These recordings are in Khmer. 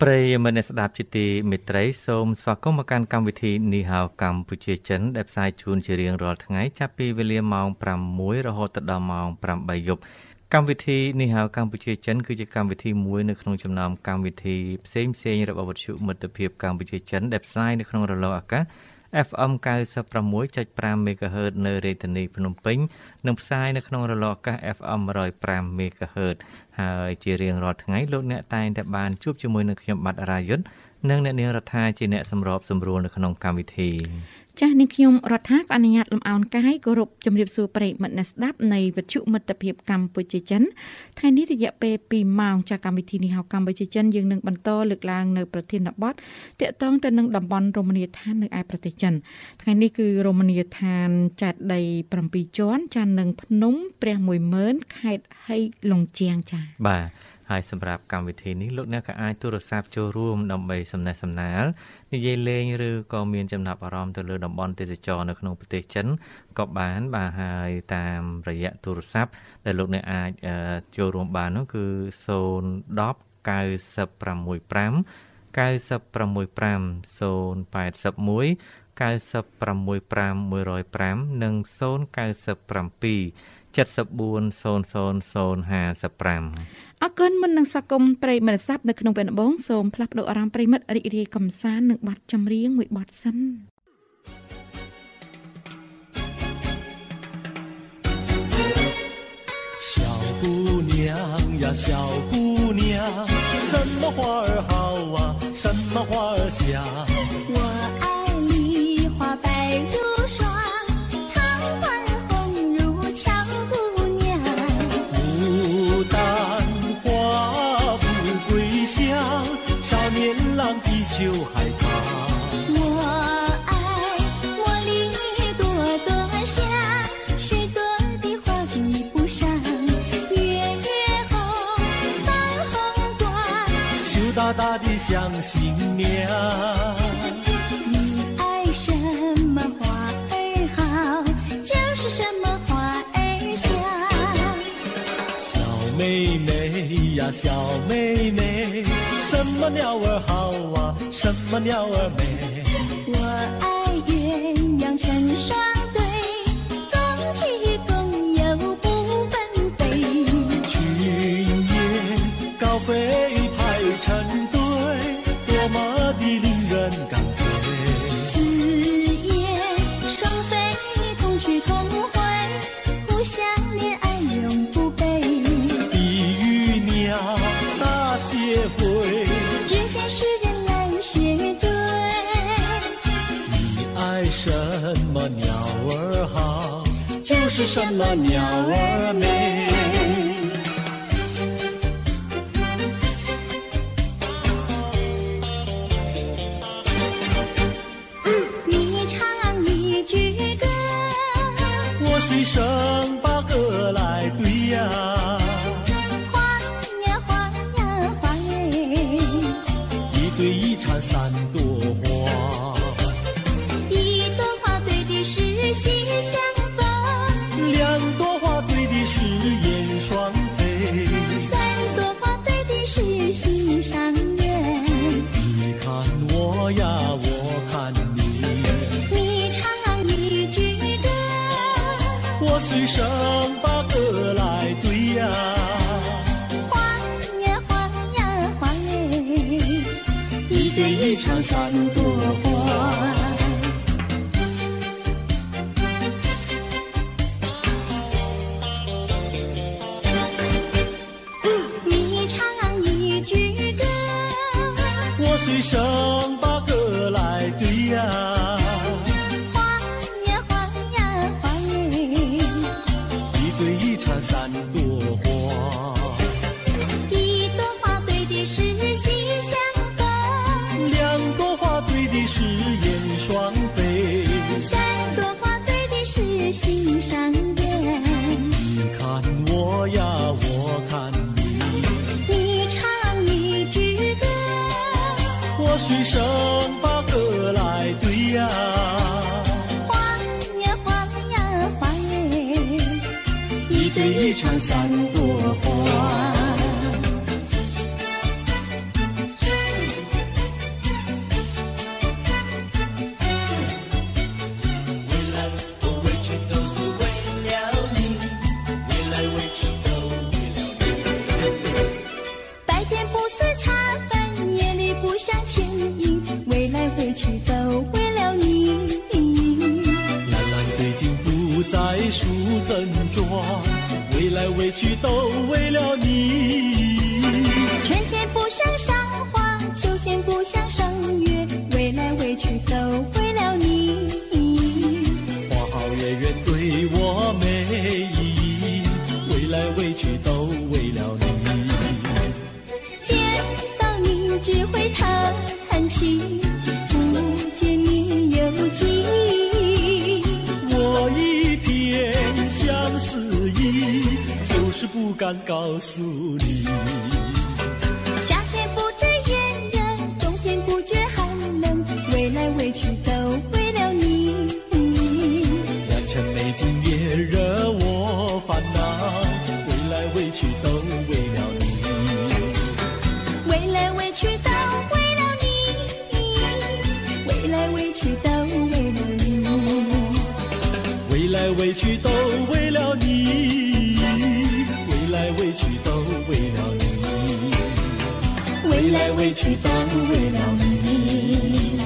បប្រិយមិត្តអ្នកស្ដាប់ជាទីមេត្រីសូមស្វាគមន៍មកកាន់កម្មវិធីនីហៅកម្ពុជាចិនដែលផ្សាយជូនជារៀងរាល់ថ្ងៃចាប់ពីវេលាម៉ោង6រហូតដល់ម៉ោង8យប់កម្មវិធីនេះហៅកម្ពុជាចិនគឺជាកម្មវិធីមួយនៅក្នុងចំណោមកម្មវិធីផ្សេងផ្សេងរបស់វិទ្យុមិត្តភាពកម្ពុជាចិនដែលផ្សាយនៅក្នុងរលកអាកាស FM 96.5 MHz នៅរាជធានីភ្នំពេញនិងផ្សាយនៅក្នុងរលកអាកាស FM 105 MHz ហើយជារៀងរាល់ថ្ងៃលោកអ្នកតែងតែបានជួបជាមួយនឹងខ្ញុំបាទរាយុទ្ធនិងអ្នកនាងរដ្ឋាជាអ្នកសម្របសម្រួលនៅក្នុងកម្មវិធី ចាស់នាងខ្ញុំរដ្ឋាក៏អនុញ្ញាតលំអោនកាយគោរពជំរាបសួរប្រិយមិត្តអ្នកស្ដាប់នៃវិទ្យុមិត្តភាពកម្ពុជាចិនថ្ងៃនេះរយៈពេល2ម៉ោងចាស់កម្មវិធីនេះហៅកម្ពុជាចិនយើងនឹងបន្តលើកឡើងនៅប្រធានបទតាក់ទងទៅនឹងតំបន់រមណីយដ្ឋាននៅឯប្រទេសចិនថ្ងៃនេះគឺរមណីយដ្ឋានចាត់ដី7ជាន់ចាស់នឹងភ្នំព្រះ10000ខេត្តហៃលងជាងចា៎បាទ ហើយសម្រាប់កម្មវិធីនេះលោកអ្នកក៏អាចទូរស័ព្ទចូលរួមដើម្បីសំណេះសំណាលនិយាយលេងឬក៏មានចំណាប់អារម្មណ៍ទៅលើតំបន់ទេសចរនៅក្នុងប្រទេសចិនក៏បានបាទហើយតាមរយៈទូរស័ព្ទដែលលោកអ្នកអាចចូលរួមបាននោះគឺ010 965 965 081 965 105និង097 7400055អរគុណមុននឹងស្វាគមន៍ប្រិយមិត្តសាប់នៅក្នុងពេលដំបូងសូមផ្លាស់ប្ដូរអារម្មណ៍ប្រិយមិត្តរីករាយកំសាន្តនឹងបទចម្រៀងមួយបទសិន小姑娘呀，小姑娘，什么花儿好啊，什么花儿香？我爱你，花白如 就害怕。我爱茉莉朵朵香，许多的花比不上。月月红，半红光，羞答答的像新娘。你爱什么花儿好，就是什么花儿香。小妹妹呀，小妹妹，什么鸟儿好啊？什么鸟儿美？什么鸟儿美。敢告诉你。夏天不知炎热，冬天不觉寒冷，未来未去都为了你。良辰美景也惹我烦恼，未来未去都为了你。未来未去都为了你，未来未去都为了你。未来未去都委屈都为了你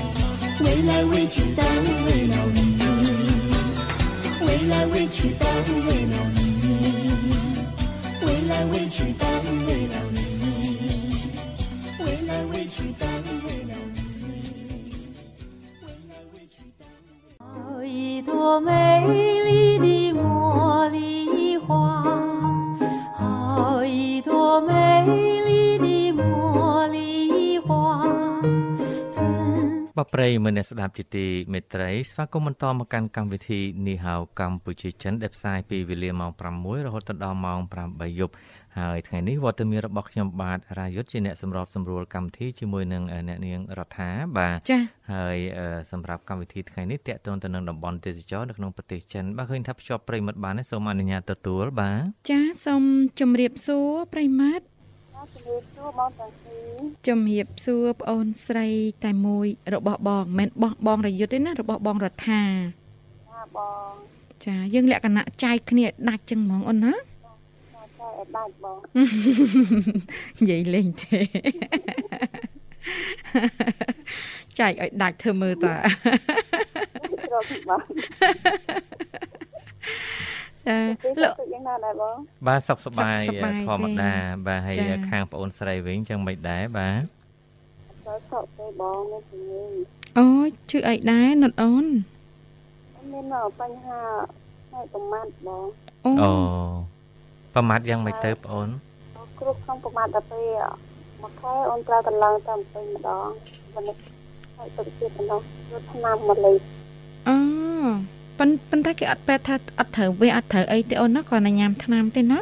未来委屈都为了你未来委屈都为了你。未来委屈都为了你。未来委屈都为了你。未来委屈都为了一朵美 បប្រិយមិត្តអ្នកស្ដាប់ជាទីមេត្រីស្វាគមន៍បន្តមកកាន់កម្មវិធីនីហៅកម្ពុជាចិនដែលផ្សាយពីវេលាម៉ោង6រហូតដល់ម៉ោង8យប់ហើយថ្ងៃនេះវត្តមានរបស់ខ្ញុំបាទរាយុទ្ធជាអ្នកសម្របសម្រួលកម្មវិធីជាមួយនឹងអ្នកនាងរដ្ឋាបាទចា៎ហើយអឺសម្រាប់កម្មវិធីថ្ងៃនេះតកតងទៅនឹងតំបន់ទេសចរនៅក្នុងប្រទេសចិនបាទឃើញថាភ្ជាប់ប្រិយមិត្តបានទេសូមអនុញ្ញាតទទួលបាទចាសូមជម្រាបសួរប្រិយមិត្ត ជំរាបសួរបងស្រីតែមួយរបស់បងមិនមែនបោះបងរយុទ្ធទេណារបស់បងរដ្ឋាចាបងចាយើងលក្ខណៈចែកគ្នាដាច់ចឹងហ្មងអូនណាចាចាឲ្យបាច់បងនិយាយលេងទេចែកឲ្យដាច់ធ្វើមើលតាត្រកបង ចាពេលលោកទៅយ៉ាងណាដែរបងបាទសុខសប្បាយសុខសប្បាយធម្មតាបាទហើយចា៎ខាងប្អូនស្រីវិញចឹងមិនដែរបាទចូលសក់ទេបងមានជំងឺអូយឈឺអីដែរនុតអូនមានបញ្ហាផ្នែកប្រមាថបងអូអូប្រមាថយ៉ាងមិនទៅប្អូនគ្រប់ក្នុងប្រមាថដល់ពេលមួយខែអូនត្រូវកន្លងតែពេញម្ដងមិនហើយទឹកទៀតម្ដងយកថ្នាំមកលេបអូ ប៉ុន្ប៉ុន្តែគេអត់ពេទ្យថាអត់ត្រូវវាអត់ត្រូវអីទេអូនណាគ្រាន់តែញ៉ាំថ្នាំទេណា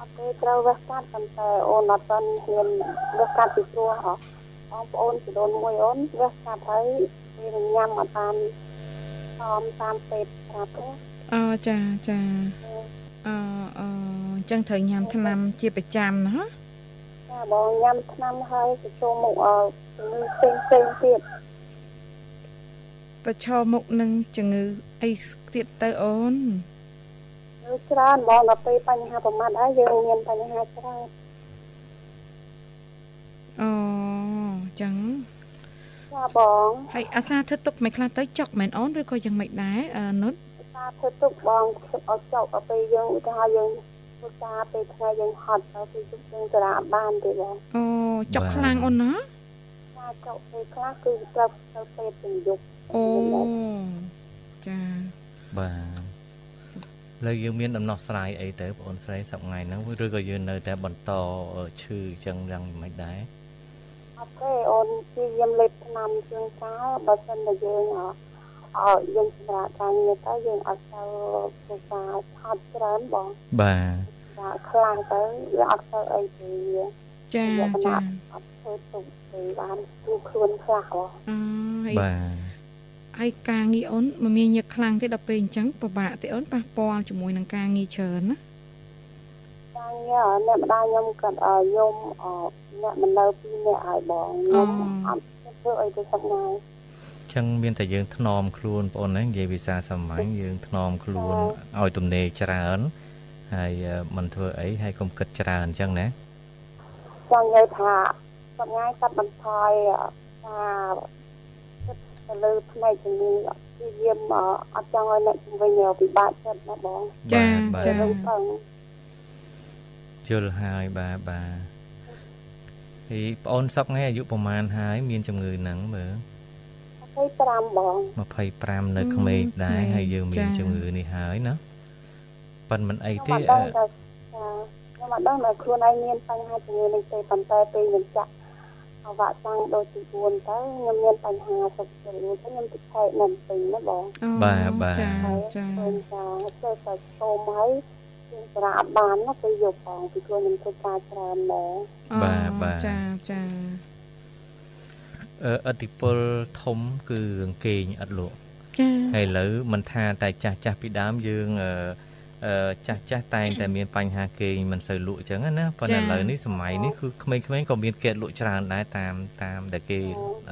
អត់ទេត្រូវវះកាត់ប៉ុន្តែអូនអត់ទាន់ហ៊ានវះកាត់ពីព្រោះអបងប្អូនជីដូនមួយអូនវះកាត់ហើយវាញ៉ាំអត់បានតាមតាមពេទ្យប្រាប់ទេអូចាចាអឺអឺអញ្ចឹងត្រូវញ៉ាំថ្នាំជាប្រចាំណាចាបងញ៉ាំថ្នាំហើយទៅចូលមុខអឺជំងឺផ្សេងផ្សេងៗទៀត ប្រឈមមុខនឹងជំងឺអីទៀតទៅអូនគឺច្រើនបងដល់ពេលបញ្ហាប្រមាថហើយយើងមានបញ្ហាច្រើនអូចឹងចាបងហើយអាសាធ្វើទុកមិនខ្លះទៅចុកមែនអូនឬក៏យ៉ាងម៉េចដែរអឺនុតការធ្វើទុកបងធ្វើឲ្យចុកដល់ពេលយើងឧទាហរណ៍យើងធ្វើការពេលថ្ងៃយើងហត់ទៅពេលជុំយើងចរាអត់បានទេបងអូចុកខ្លាំងអូនណាការចុកពេលខ្លះគឺត្រូវទៅពេទ្យទាំងយប់អូចាបាទលើយើងមានដំណោះស្រាយអីទៅបងអូនស្រីសប្តាហ៍ថ្ងៃហ្នឹងឬក៏យើងនៅតែបន្តឈឺចឹងយ៉ាងមិនដែរអត់ទេអូនព្យាយាមលេបថ្នាំជាងកាលបើមិនតែយើងអអើយើងសម្រាប់ការងារទៅយើងអត់ទៅធ្វើការហត់ច្រើនបងបាទចាខ្លាំងទៅវាអត់ទៅអីទេចាចាអត់ធ្វើទុកទេបានទូខ្លួនខ្លះហ៎អឺហើយបាទ ហើយការងារអូនមមាញឹកខ្លាំងទេដល់ពេលអញ្ចឹងពិបាកទេអូនប៉ះពាល់ជាមួយនឹងការងារច្រើនណាចការងារអ្នកម្ដាយខ្ញុំគាត់ឲ្យខ្ញុំអអ្នកមិននៅពីរអ្នកឲ្យបងខ្ញុំអត់ធ្វើអីទៅសឹកណាយចឹងមានតែយើងថ្នមខ្លួនបងអូនហ្នឹងនិយាយភាសាសាមញ្ញយើងថ្នមខ្លួនឲ្យទំនេរច្រើនហើយអឺមិនធ្វើអីហើយកុំគិតច្រើនអញ្ចឹងណាចង់និយាយថាសប្ងាយកាត់បន្ថយការគិត ទៅលើផ្នែកជំងឺព្យាយាមអត់ចង់ឲ្យអ្នកជំនាញពិបាកចិត្តណាបងចាបាទចាបាទរំពឹងយល់ហើយបាទបាទពីបងអូនសពថ្ងៃអាយុប្រហែលហើយ មានជំងឺហ្នឹងមើល25បង25នៅក្មេងដែរហើយយើងមានជំងឺនេះហើយណាប៉ិនមិនអីខ្ញុំទេអត់ដឹងអឺថាខ្ញុំអត់ដឹងថាខ្លួនឯងមានបញ្ហាជំងឺនេះទេប៉ុន្តែពេលខ្ញុំចាក់អ វ៉ាក់សាំងដូសទី4ទៅខ្ញុំមានបញ្ហាសុខភាពនេះខ្ញុំតិចថែនៅពីណាបងអូបាទបាទចាហើយចាឃើញថាចេះតែស្ទមហើយជាសារៈអត់បានណាពេលយកផងពីខ្លួនខ្ញុំធ្វើការច្រើនដែរអូបាទបាទចាចាអឺអតិពលធំគឺរឿងគេងអត់លក់ចាហើយឥឡូវមិនថាតែចាស់ចាស់ពីដើមយើងអឺអឺ ចាស់ចាស់តែងតែមានបញ្ហាគេងមិនសូវលក់អញ្ចឹងណាប៉ុន្តែឥឡូវនេះសម័យនេះគឺក្មេងៗក៏មានគេលក់ច្រើនដែរតាមតាមដែលគេ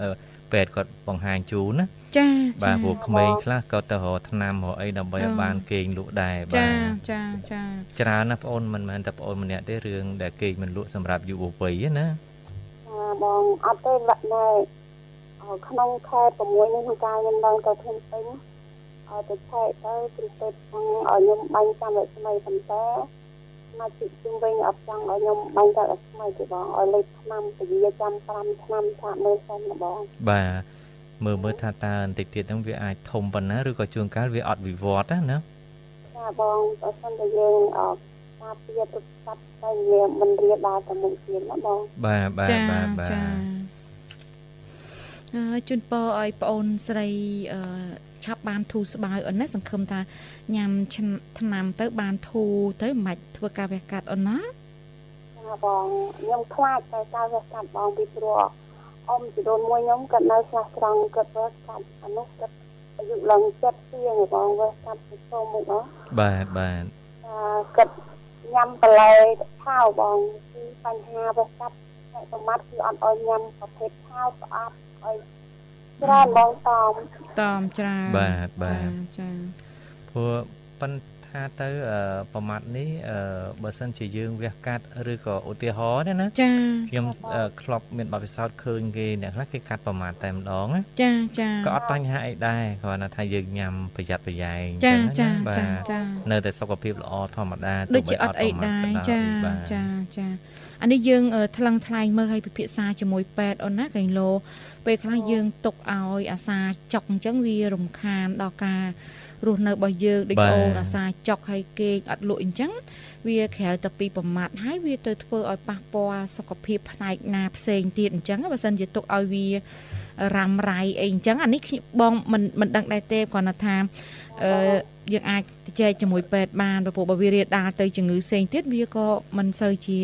អឺពេទ្យគាត់បង្ហាញជូនណាចាបាទព្រោះក្មេងខ្លះក៏ទៅរកថ្នាំរកអីដើម្បីឲ្យបានគេងលក់ដែរបាចាទចាចាច្រើនណាស់បងអូនមិនមែនតែបងអូនម្នាក់ទេរឿងដែលគេងមិនលក់សម្រាប់យុវវ័យទេណាអាបងអត់ទេវ៉ាក់ណែក្នុងខែ6នេះក្នុងការខ្ញុំឡើងទៅភ្នំពេញ ឲ្យទៅឆែកទៅព្រោះពេទ្យចង់ឲ្យខ្ញុំបាញ់ចាំរស្មីប៉ុន្តែសមាជិកជុំវិញអត់ចង់ឲ្យខ្ញុំបាញ់ចាំរស្មីទេបងឲ្យលេខឆ្នាំពលាចាំ5ឆ្នាំថាមើលសិនណាបងបាទមើលមើលថាតើបន្តិចទៀតហ្នឹងវាអាចធំប៉ុណ្ណាឬក៏ជួនកាលវាអត់វិវត្តណាណាចាបងបើសិនតែយើងអត់ការពារទុកសត្វតែវាមិនរៀបដើរទៅមុខទៀតណាបងបាទបាទចាបាទបាទចាអឺ ជូនពរឲ្យប្អូនស្រីអឺឆាប់បានធូរស្បើយអូនណាសង្ឃឹមថាញ៉ាំឆ្នថ្នាំទៅបានធូរទៅមិនបាច់ធ្វើការវះកាត់អូនណាចាបងខ្ញុំខ្លាចតែការវះកាត់បងពីព្រោះអ៊ំជីដូនមួយខ្ញុំគាត់នៅខ្លះត្រង់គាត់វះកាត់អានោះគាត់អាយុឡើងចិត្តជាងឯបងវះកាត់ទៅចូលមុខអស់បាទបាទអាគាត់ញ៉ាំបន្លែឆាវបងគឺបញ្ហាវះកាត់អ្នកសម្បត្តិគឺអត់ឲ្យញ៉ាំប្រភេទឆាវស្អាត ឲ្យច្រើនបងតមតមច្រើនបាទបាទចាព្រោះប៉ុន្តែទៅអឺប្រមាត់នេះអឺបើសិនជាយើងវះកាត់ឬក៏ឧទាហរណ៍ទេណាចាខ្ញុំអឺធ្លាប់មានបទពិសោធន៍ឃើញគេអ្នកខ្លះគេកាត់ប្រមាត់តែម្ដងណាចាចាក៏អត់បញ្ហាអីដែរគ្រាន់តែថាយើងញ៉ាំប្រយ័ត្នប្រយែងចាអញ្ចឹចាងណាចាបាទចានៅតែសុខភាពល្អធម្មតាដូចជាអត់អីដែរក៏ដោយចាក៏ដោយបាទចាចាអានេះយើងអឺថ្លឹងថ្លែងមើលឲ្យពិភាក្សាជាមួយពេទ្យអូនណាកែងលោ ពេលខ្លះយើងទុកឲ្យអាសាចុកអញ្ចឹងវារំខានដល់ការរស់នៅរបស់យើងដូចអូនអាសាចុកឲ្យគេងអត់លក់អញ្ចឹងវាក្រៅតែពីប្រមាត់ហើយវាទៅធ្វើឲ្យប៉ះពាល់សុខភាពផ្នែកណាផ្សេងទៀតអញ្ចឹងបើសិនជាទុកឲ្យវារ៉ាំរ៉ៃអីអញ្ចឹងអានេះខ្ញុំបងមិនមិនដឹងដែរទេគ្រាន់តែថាអឺយើងអាចទៅចែកជាមួយពេទ្យបានព្រោះបើវារាលដាលទៅជំងឺផ្សេងទៀតវាក៏មិនសូវជា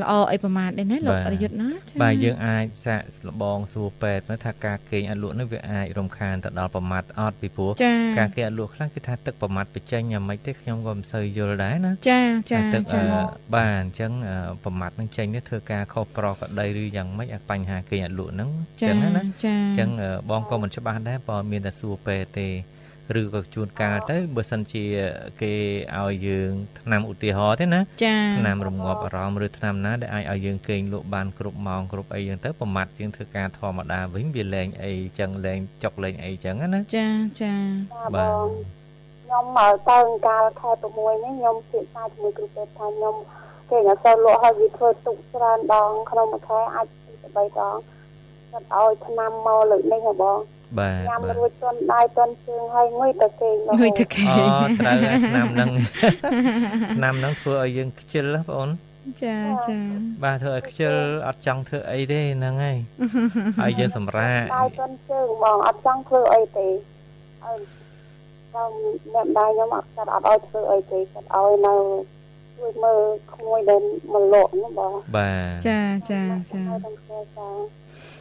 ល្អអីប្រមាណដែរណាលោករយុទ្ធណាចា៎បាទយើងអាចសាកលបងសួរពេទ្យមើលថាការគេងអត់លក់នេះវាអាចរំខានទៅដល់ប្រមាត់អត់ពីព្រោះចាការគេអត់លក់ខ្លះគឺថាទឹកប្រមាត់បញ្ចេញយ៉ាងម៉េចទេខ្ញុំក៏មិនសូវយល់ដែរណាចាចាទឹកចាអឺបាទអញ្ចឹងអឺប្រមាត់នឹងចេញនេះធ្វើការខុសប្រក្រតីឬយ៉ាងម៉េចអាបញ្ហាគេងអត់លក់ហ្នឹងអញ្ចាចឹងណាណាចាអញ្ចឹងអឺបងក៏មិនច្បាស់ដែរបើមានតែសួរពេទ្យទេ ឬក៏ជួនកាលទៅបើសិនជាគេឲ្យយើងថ្នាំឧទាហរណ៍ទេណាចាថ្នាំរងាប់អារម្មណ៍ឬថ្នាំណាដែលអាចឲ្យយើងគេងលក់បានគ្រប់ម៉ោងគ្រប់អីចឹងទៅប្រមាត់ជាងធ្វើការធម្មតាវិញវាលែងអីចឹងលែងចុកលែងអីចឹងណាចាចាចាបាបទងខ្ញុំមកទៅកាលខែ6នេះខ្ញុំពិភាក្សាជាមួយគ្រូពេទ្យថាខ្ញុំគេអត់សូវលក់ឲ្យវាធ្វើទុកច្រើនដងក្នុងមួយខែអាច2ទៅ3ដងគាត់ឲ្យថ្នាំមកលើកនេះហ៎បង បាទញ៉ាំបាទរួចទន់ដៃទន់ជើងហើយងុយទៅគេងរហូងុយទៅតគេអូត្រូវហើយថ្នាំហ្នឹងថ្នាំហ្នឹងធ្វើឲ្យយើងខ្ជិលណាបងអូនចាចាបាទធ្វើឲ្យខ្ជិលអត់ចង់ធ្វើអីទេហ្នឹងហើយឲ្យយើងសម្រាកដៃទន់ជើងបងអត់ចង់ធ្វើអីទេហើយបងអ្នកម្ដាយខ្ញុំអត់គាត់អត់ឲ្យធ្វើអីទេគាត់ឲ្យនៅជួយមើលក្មួយដែលមកលក់ហ្នឹងបងបាទចាចាចា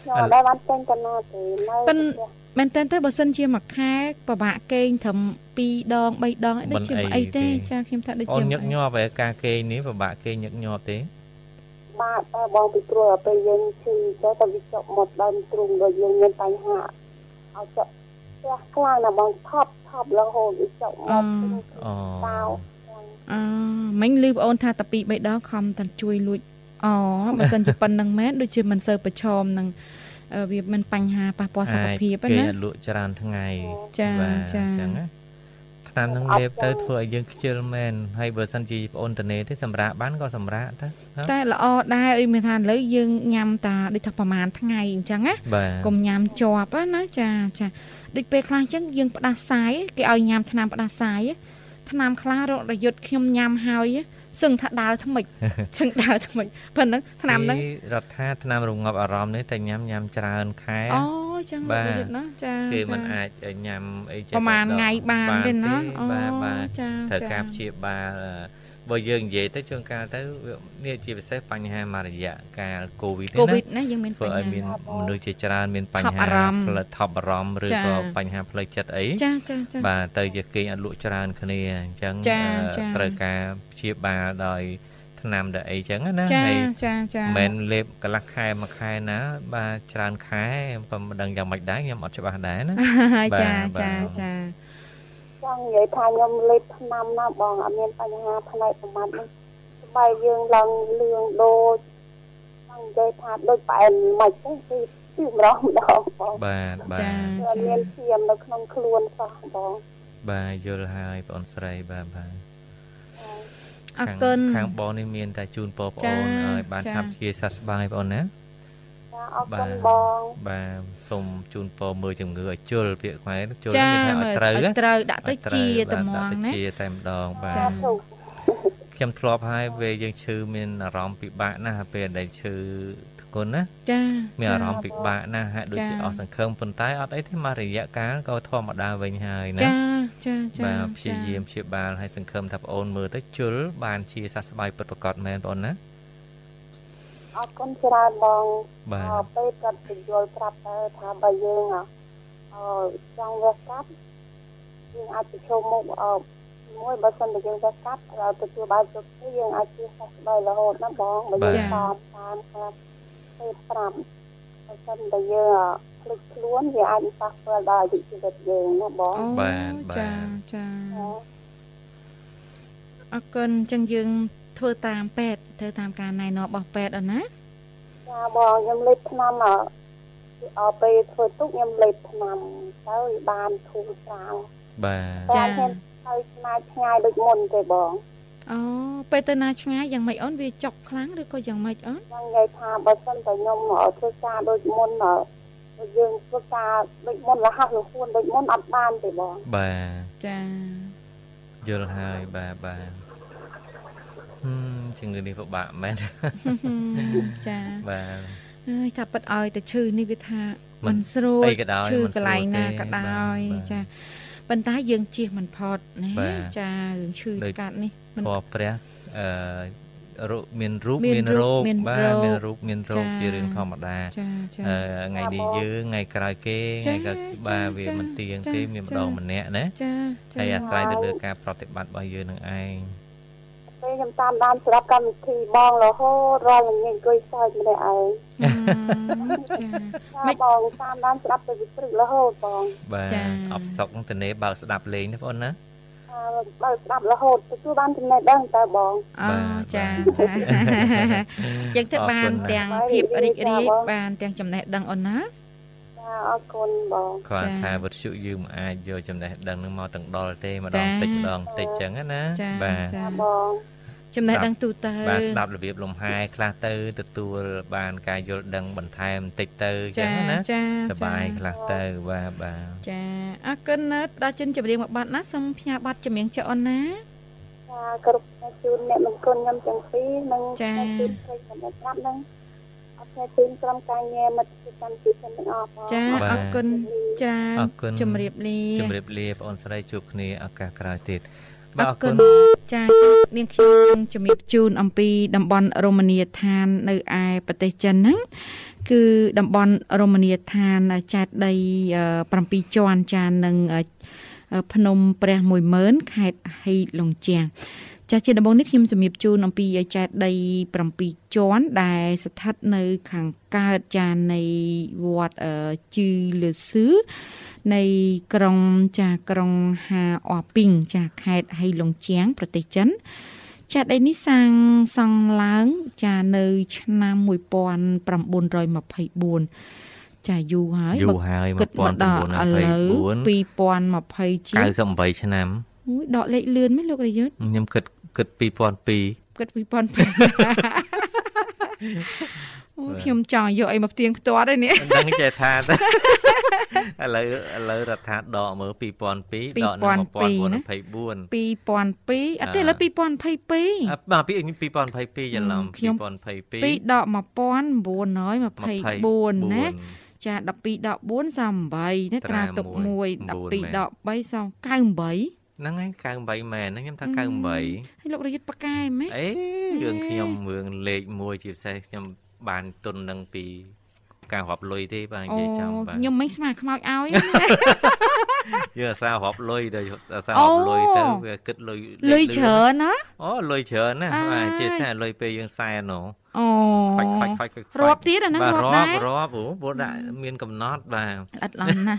ហើយតាមផ្ទះចាខ្ញុំអត់ដែលបានចេញទៅណាទេនៅប៉ិនផ្ទះមែនតើទៅបើសិនជាមួយខែពិបាកគេងត្រឹម2ដង3ដងអីដូចជាមិនអីទេចាខ្ញុំថាដូចអូជានមិនញឹកអីញាប់ឯការគេងនេះពិបាកគេងញឹកញាប់ទេបាទតែបងពីព្រោះពេលយើងឈឺទៅទៅវាចុកមកដើមទ្រូងដល់យើងមានបញ្ហាឲ្យចុកផ្ទះខ្លាំងណាស់បងថប់ថប់រហូតវាចុកមកអូតោអឺមិញលឺបងអូនថាតែ2 3ដងខំតែជួយលួច អូបើសិនជាប៉ុណ្្នឹងមែនដូចជាមិនសូវប្រឈមនឹងអឺវាមានបញ្ហាប៉ះពាល់សុខភាពគេហ្នឹងណាអត់លក់ច្រើនថ្ងៃចាបាទចាអញ្ចឹងណាឆ្នាំនឹងលេបទៅធ្វើឲ្យយើងខ្ជិលមែនហើយបើសិនជាប្អូនតនេទេសម្រាប់បានក៏សម្រាប់ទៅហ៎តែល្អដែរអីមានថាឥឡូវយើងញ៉ាំតាដូចថាប្រហែលថ្ងៃអញ្ចឹងណាបាទកុំញ៉ាំជាប់ណាចាចាដូចពេលខ្លះអញ្ចឹងយើងផ្ដាសាយគេឲ្យញ៉ាំថ្នាំផ្ដាសាយថ្នាំខ្លះរករយុទ្ធខ្ញុំញ៉ាំហើយ សឹងថាដើរថ្មិចសឹងដើរថ្មិចប៉ុណ្ណឹងថ្នាំហ្នឹងគេរដ្ឋាថ្នាំរងាប់អារម្មណ៍នេះតែញ៉ាំញ៉ាំច្រើនខែអូចឹងបាទរយុទ្ធណាចាគេមិនចាអាចញ៉ាំអីចេះប្រហែលតែដកថ្ងៃបានទេណាអូបាទបាទចាត្រូវចាការព្យាបាលអឺ បើយើងនិយាយទៅជួនកាលទៅវានេះជាពិសេសបញ្ហាមួយរយៈកាលកូវីដកូនេះវីណាដណាយើងមានធ្វើបញ្ឲ្យមានហាមនុស្សជាច្រើនមានបញ្ថប់ហាអារម្មណ៍ផ្លូវថប់អារម្មណ៍ឬចាក៏បញ្ហាផ្លូវចិត្តអីចាចាចាបាទទៅជាគេអត់លក់ច្រើនគ្នាអញ្ចឹងចាអឺចាត្រូវការព្យាបាលដោយថ្នាំដែលអីចឹងណាចាហើយចាចាមិនមែនលេបកន្លះខែមួយខែណា បាទច្រើនខែក៏មិនដឹងយ៉ាងម៉េចដែរខ្ញុំអត់ច្បាស់ដែរណាចាបាទចាបាទចា ចង់និយាយថាខ្ញុំលេបថ្នាំណាបងអត់មានបញ្ហាផ្នែកប្រមាត់នេះស្បែកយើងឡើងលឿងដូចចង់និយាយថាដូចផ្អែមមិនទេគឺគឺម្ដងម្ដងបងបាទបាទចាគឺអត់មានឈាមនៅក្នុងខ្លួនសោះបងបាទយល់ហើយបងអូនស្រីបាទបាទអរគុណខាងខាងបងនេះមានតែជូនពរបងចាអូនឲ្យបានចាឆាប់ជាសះស្បើយបងអូនណាចា អរបាគុទណបងបាទសូមជូនពរមើលជំងឺឲ្យជល់ពាក្យខ្មែរជល់ចាមានថាឲ្យត្រូវឲ្យណាត្រូវដាក់ទៅឲ្យជាត្រូវត្មបាទងដាក់ទៅណាជាតែម្ដងបាទចាធូបខ្ញុំធ្លាប់ហើយពេលយើងឈឺមានអារម្មណ៍ពិបាកណាស់ពេលដែលឈឺធ្ងន់ណាចាមានអារម្មណ៍ចាពិបាកណាស់ហាក់ដូចជាចាអស់សង្ឃឹមប៉ុន្តែអត់អីទេមករយៈកាលក៏ធម្មតាវិញហើយណាចាចាចាបាទព្យាយាមព្យាបាលឲ្យសង្ឃឹមថាប្អូនមើលទៅជល់បានជាសះស្បើយពិតប្រាកដមែនបងអូនណា អរគុណច្រើនបង បាទ អរពេលគាត់ពន្យល់ប្រាប់ទៅថាបើយើងអអចង់វះកាត់យើងអាចប្រឈមមុខអមួយបើសិនតែយើងវះកាត់ហើយទទួលបានជោគជ័យយើងអាចជាសះស្បើយរហូតណាបងបើយើងតាមតាមครับពេលប្រាប់បើសិនតែយើងភ្លេចខ្លួនវាអាចប៉ះពាល់ដល់អាយុជីវិតយើងណាបង អូ បាទបាទ ចាចាអរគុណអញ្ចឹងយើង ធ្វើតាមពេទ្យធ្វើតាមការណែនាំរបស់ពេទ្យអត់ណាចាបងខ្ញុំលេបថ្នាំអអពេលធ្វើទុកខ្ញុំលេបថ្នាំទៅវាបានធូរស្រាលបាទចាខ្ញុំហើយឆ្ងាយឆ្ងាយដូចមុនទេបងអូពេលទៅណាឆ្ងាយយ៉ាងម៉េចអូនវាចុកខ្លាំងឬក៏យ៉ាងម៉េចអូនខ្ញុំនិយាយថាបើសិនតែខ្ញុំធ្វើការដូចមុនបើយើងធ្វើការដូចមុនរហ័សរហួនដូចមុនអត់បានទេបងបាទចាយល់ហើយបាទបាទហឹម ជំងឺនេះពិបាកមែនចាបាទហើយថាប៉ិតឲ្យតែឈឺនេះគឺថាមិនមិនស្រួលអីក៏ដោយឈឺមិនស្រួលកន្លែងណាទេក៏ដោយបាទចាប៉ុន្តែយើងជៀសមិនផុតណាបាទចារឿងឈឺដូចកាត់នេះមិនធម៌ព្រះអឺរូបមានរូបមានមានរូរោបគមានបាទរោគមានរូបមានរោគចាជារឿងធម្មតាចាចាអឺថ្ងៃនេះយើងថ្ងៃក្រោយគេចាថ្ងៃក្រោយចាបាទវាចាមិនទៀងចាទេមានចាម្ដងម្នាក់ណាចាចាហើយអាស្រ័យទៅលើការប្រតិបត្តិរបស់យើងនឹងឯង ពេលខ្ញុំតាមដានស្រាប់កម្មវិធីបងរហូតរាល់ល្ងាចអង្គុយសើចម្នាក់ឯងអឺចាចាបងតាមដានស្ដាប់ទៅវិព្រឹករហូតបងបាទចាអបសុកនឹងតនេបើកស្ដាប់លេងណាបងអូនណាអើបើស្ដាប់រហូតទទួលបានចំណេះដឹងតើបងអូបាទចាបាទចាចឹងទៅអរគុណបានណាស់ទាំងភាពរីករាយបាទបងបានទាំងចំណេះដឹងអូនណាចាអរគុណបងគាត់ចាថាវិទ្យុយើងមិនអាចយកចំណេះដឹងនឹងមកទាំងដល់ទេម្ដងចាតិចម្ដងតិចចឹងណាចាបាទចាចាបង ចំណេះដឹងទូទៅបាទស្ដាប់របៀបលំហែខ្លះទៅទទួលបានការយល់ដឹងបន្ថែមបន្តិចទៅចឹងណាចាសប្បាយចាខ្លះទៅបាទបាទចាអរគុណណាស់ផ្ដល់ចិនចម្រៀងមួយបាត់ណាសូមផ្ញើប័ណ្ណចម្រៀងចុះអូនណាចាគ្រប់អ្នកជូនអ្នកមង្គលខ្ញុំទាំងពីរនិងចាអ្នកជូនព្រៃសម្រាប់ស្ដាប់និងអត់អ្នកជូនក្រុមការងារមិត្តភាពកម្មវិធីទាំងអស់បងចាបាទអរគុណច្រើនអរគុណជំរាបលាជម្រាបលាបងអូនស្រីជួបគ្នាឱកាសក្រោយទៀតបាទ អរគុណចាចានាងខ្ញុំជំរាបជូនអំពីតំបន់រមណីយដ្ឋាននៅឯប្រទេសចិនហ្នឹងគឺតំបន់រមណីយដ្ឋានចែកដីអឺ7ជាន់ចានឹងអឺភ្នំព្រះ10000ខេត្តហីឡុងជាងចាស់ជាដំបូងនេះខ្ញុំជំរាបជូនអំពីចែកដី7ជាន់ដែលស្ថិតនៅខាងកើតចានៃវត្តអឺជឺលឺស៊ឺ នៃក្រុងចាក្រុងហាអពីងចាខេត្តហៃឡុងជាង ប្រទេសចិនចាដីនេះសាងសង់ឡើងចានៅឆ្នាំ1924ចាយូរហើយយូរហើយគិតមកដល់ឥឡូវ1924 2020ជាង98ឆ្នាំអូយដកលេខលឿនមែនលោករយុទ្ធខ្ញុំគិតគិត2002គិត2002 អូយខ្ញុំចង់យកអីមកផ្ទៀងផ្ទាត់ឯនេះមិនដឹងចេះថាទៅឥឡូវឥឡូវរដ្ឋាដកមើល2002ដកនៅ1924 2002អត់ទេឥឡូវ2022អ่ะបាទពី2022ច្រឡំខ្ញុំ2022 2ដក1924ណាចា12ដក4សំ8ណាត្រាទុក1 12ដក3សំ98ហ្នឹងហើយ98មែនហ្នឹងខ្ញុំថា98ហើយលោក រយុទ្ធប៉កែមែនអេរឿងខ្ញុំរឿងលេខ1ជាពិសេសខ្ញុំ បានទុននឹងពីការរាប់លុយទេបាទនិអូយាយចំបាទខ្ញុំមិនស្មានខ្មោចឲ្យយើងអាសារាប់លុយទៅអាសាអូរាប់លុយទៅវាគិតលុយលុយច្រើនណាអូលុយច្រើនណាអាយបាទជាពិសេសលុយពេលយើងសែនហ៎អូខ្វាច់ខ្វាច់ខ្វាច់ខ្វាច់រាប់ទៀតអាហ្នឹងបាទរាប់រាប់ដែររាប់អូព្រោះដាក់មានកំណត់បាទអត់ឡំណា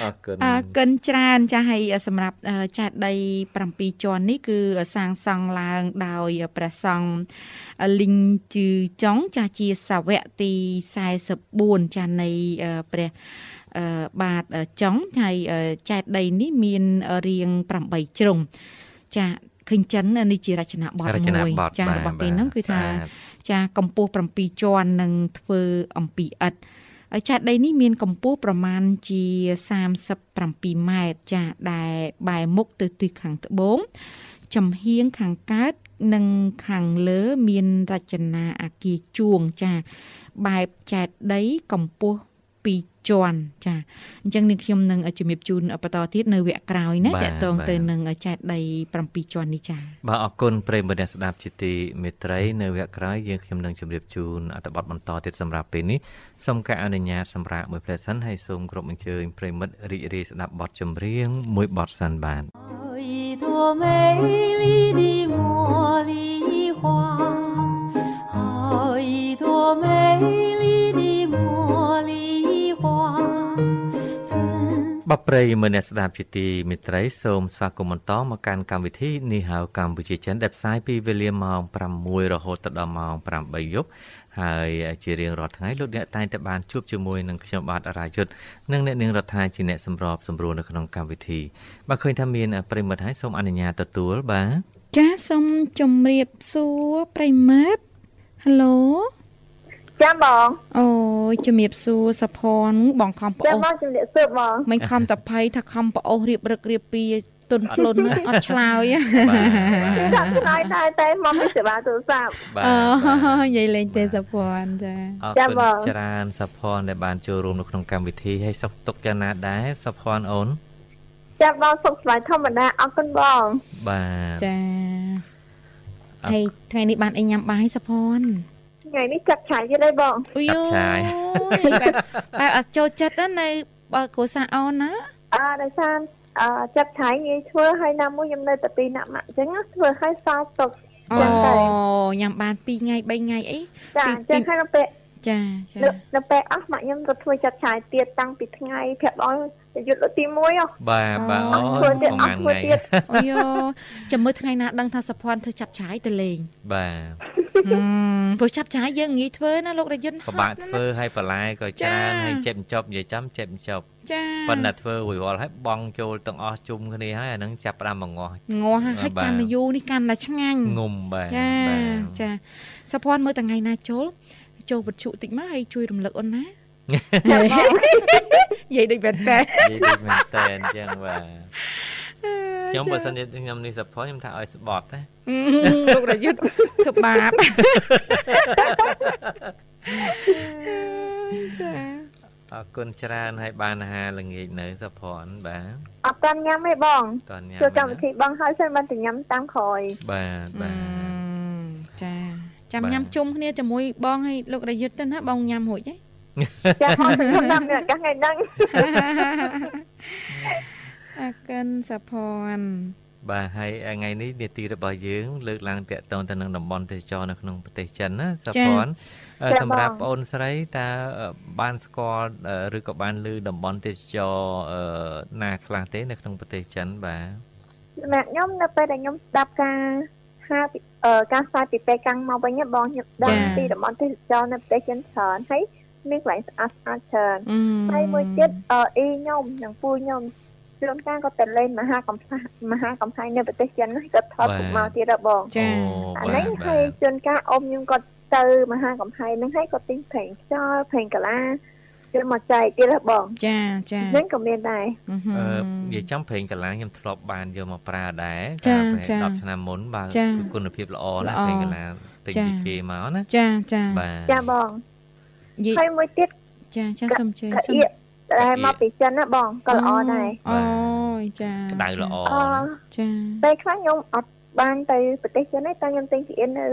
អរគុណអើកិនច្រើនចាស់ហើយសម្រាប់អឺចាស់ដី7ជាន់នេះគឺសាងសង់ឡើងដោយព្រះសង្ឃលីងជឺចុងចាស់ជាសាវកទី44ចាស់នៃអឺព្រះអឺបាទចុងហើយអឺចែកដីនេះមានរាង8ជ្រុងចាឃើញចិននេះជារចនាបថរចនាមួយបថចាស់បាទរបស់គេហ្នឹងគឺថាស្អាតចាកម្ពស់7ជាន់នឹងធ្វើអំពីឥដ្ឋ ហើយចាដីនេះមានកម្ពស់ប្រមាណជា37ម៉ែត្រចាដែលបែរមុខទៅទិសខាងត្បូងចំហៀងខាងកើតនិងខាងលើមានរចនាអាគារជួងចាបែបចែកដីកម្ពស់ 2ជាន់ចាអញ្ចឹងនេះខ្ញុំនឹងជំរាបជូនបន្តទៀតនៅវគ្គក្រោយណា បាទ តកតង បាទ ទៅនឹងចែកដី7ជាន់នេះចា បាទអរគុណប្រិយមិត្តអ្នកស្ដាប់ជាទីមេត្រីនៅវគ្គក្រោយយើងខ្ញុំនឹងជម្រាបជូនអត្ថបទបន្តទៀតសម្រាប់ពេលនេះសូមការអនុញ្ញាតសម្រាប់មួយផ្លែសិនហើយសូមគ្រប់អញ្ជើញប្រិយមិត្តរីករាយស្ដាប់បទចម្រៀងមួយបទសិនបាទ 好一朵美丽的茉莉花，好一朵美 បប្រិយមិត្តអ្នកស្ដាប់ជាទីមេត្រីសូមស្វាគមន៍បន្តមកកាន់កម្មវិធីនេះហៅកម្ពុជាចិនដែលផ្សាយពីវេលាម៉ោង6រហូតដល់ម៉ោង8យប់ហើយជារៀងរាល់ថ្ងៃលោកអ្នកតែងតែបានជួបជាមួយនឹងខ្ញុំបាទអរាយុទ្ធនិងអ្នកនាងរដ្ឋាជាអ្នកសម្របសម្រួលនៅក្នុងកម្មវិធីបើឃើញថាមានប្រិយមិត្តហើយសូមអនុញ្ញាតទទួលបាទចាសូមជម្រាបសួរប្រិមិត្តហៅឡូ ចាំបងអូយជំរាបសួរសផនបងខំប្ចាំអូសមកជំរាបសួរបងមិនខំតភ័យថាខំប្អូសរៀបរឹករៀបពីទុនខ្លួនណាអត់ឆ្លើយចាំឆ្លើយដែរតែមកពីសេវាទូរស័ព្ទបាទអូបាទនិយាយលេងទេសផនចាអរចាំគុណបងច្រើនសុផនដែលបានចូលរួមនៅក្នុងកម្មវិធីហើយសុខទុក្ខយ៉ាងណាដែរសុផនអូនចាំបងសុខសប្បាយធម្មតាអរគុណបងបាទចាអត់ហើយថ្ងៃនេះបានអីញ៉ាំបាយសផន ថ្ងៃនេះចាប់ឆាយទៀតហើយបងអុយចាប់ឆាយយបែបបែបអត់ចូលចិត្តណានៅបើគ្រួសារអូនណាអើដោយសារអឺចាប់ឆាយងាយធ្វើហើយណាមួយខ្ញុំនៅតែពីណាក់ម៉ាក់អញ្ចឹងណាធ្វើឲ្យសោកទុកអូចឹងទៅញ៉ាំបាន2ថ្ងៃ3ថ្ងៃអីចាពីអញ្ចឹងពីហើយនៅពេល ចាចានៅនៅពេលអស់ម៉ាក់ខ្ញុំទៅធ្វើចាប់ឆាយទៀតតាំងពីថ្ងៃប្រាប់ឲ្យទៅយុទ្ធលើកទី1ហ៎បាទបាទអូធ្វើយទៀតប្រហែលអត់ធ្វើថ្ងៃទៀតអូយយោចាំមើលថ្ងៃណាដឹងថាសភ័នធ្វើចាប់ឆាយទៅលេងបាទហឹមព្រោះចាប់ឆាយយើងងាយធ្វើណាលោករយន្តពិបាកធ្វើឲ្យបន្លែក៏ចាច្រើនហើយចេបចប់និយាយចំចេបចប់ចាប៉ុន្តែធ្វើរួចរាល់ហើយបងចូលទាំងអស់ជុំគ្នាហើយអានឹងចាប់ផ្ដើមមកងាស់ងាស់ហើយបាទកាន់តែយូរនេះកាន់តែឆ្ងាញ់ងុំបាទចាបាទចាសភ័នមើលថ្ងៃណាចូល ចូលវិទ្យុតិចមកហើយជួយរំលឹកអូនណាចាំបងនិយាយដូចបែបតែនិយាយដូចមែនតើអញ្ចឹងបាទខ្ញុំបើសិនជាខ្ញុំនេះសផខ្ញុំថាឲ្យស្បត់ណាលោករយុទ្ធធ្វើបាបចាអរគុណច្រើនហើយបានអាហារល្ងាចនៅសុភ័ណ្ឌបាទអត់តាន់ញ៉ាំទេបងតន់ញ៉ាំចូលកម្មវិណាធីបងហើយសិនបានតែញ៉ាំតាមក្រោយបាទបាទចា ចាំបាទញ៉ាំជុំគ្នាជាមួយបងហើយលោករយុទ្ធទៅណាបងញ៉ាំរួចទេចាបងខ្ញុំញ៉ាំនៅឱកាសថ្ងៃហ្នឹងអរគុណសុភ័ណ្ឌបាទហើយថ្ងៃនេះនេតិរបស់យើងលើកឡើងតាក់ទងទៅនឹងតំបន់ទេសចរនៅក្នុងប្រទេសចិនណាសុភ័ណ្ឌអឺសម្រាប់បងអូនស្រីតើអឺបានស្គាល់អឺឬក៏បានឮតំបន់ទេសចរអឺណាខ្លះទេនៅក្នុងប្រទេសចិនបាទសម្រាប់ខ្ញុំនៅពេលដែលខ្ញុំស្ដាប់ការហាពីអឺ ការផ្សាយពីពេលកាំងមកវិញណាបងខ្ញុំដឹងពីតំបន់ទេសចរនៅប្រទេសចិនច្រើនហើយមានកន្លែងស្អាតស្អាតច្រើនអឺហើយមួយទៀតអឺអ៊ីខ្ញុំនិងពូខ្ញុំជួនកាលក៏ទៅលេងមហាកំប្លែងមហាកំប្លែងនៅប្រទេសចិនហ្នឹងក៏ថតទុកមកទៀតដែរបងចាអាហ្នឹងហើយជួនកាលអ៊ំខ្ញុំគាត់ទៅមហាកំប្លែងហ្នឹងហើយគាត់ទិញប្រេងខ្យល់ប្រេងកាឡា យកមកចែកទៀតដែរបងចាចាហ្នឹងក៏មានដែរអឺហឹអឺមនិយាយចំប្រេងកាឡាខ្ញុំធ្លាប់បានយកមកប្រើដែរចាកាលពេលចា10ឆ្នាំមុនបាទចាគឺគុណភាពល្អណាស់ល្អប្រេងកាឡាទិញចាពីគេមកណាចាចាបាទចាបងនិយាយហើយមួយទៀតចាចាសុំជើញកាសុំអៀកដែលមកពីចិនណាបងក៏ល្អដែរអូយចាក្តៅល្អអចាពេលខ្លះខ្ញុំអត់ បានទៅប្រទេសចិនទេតែខ្ញុំទិញពីអៀននៅ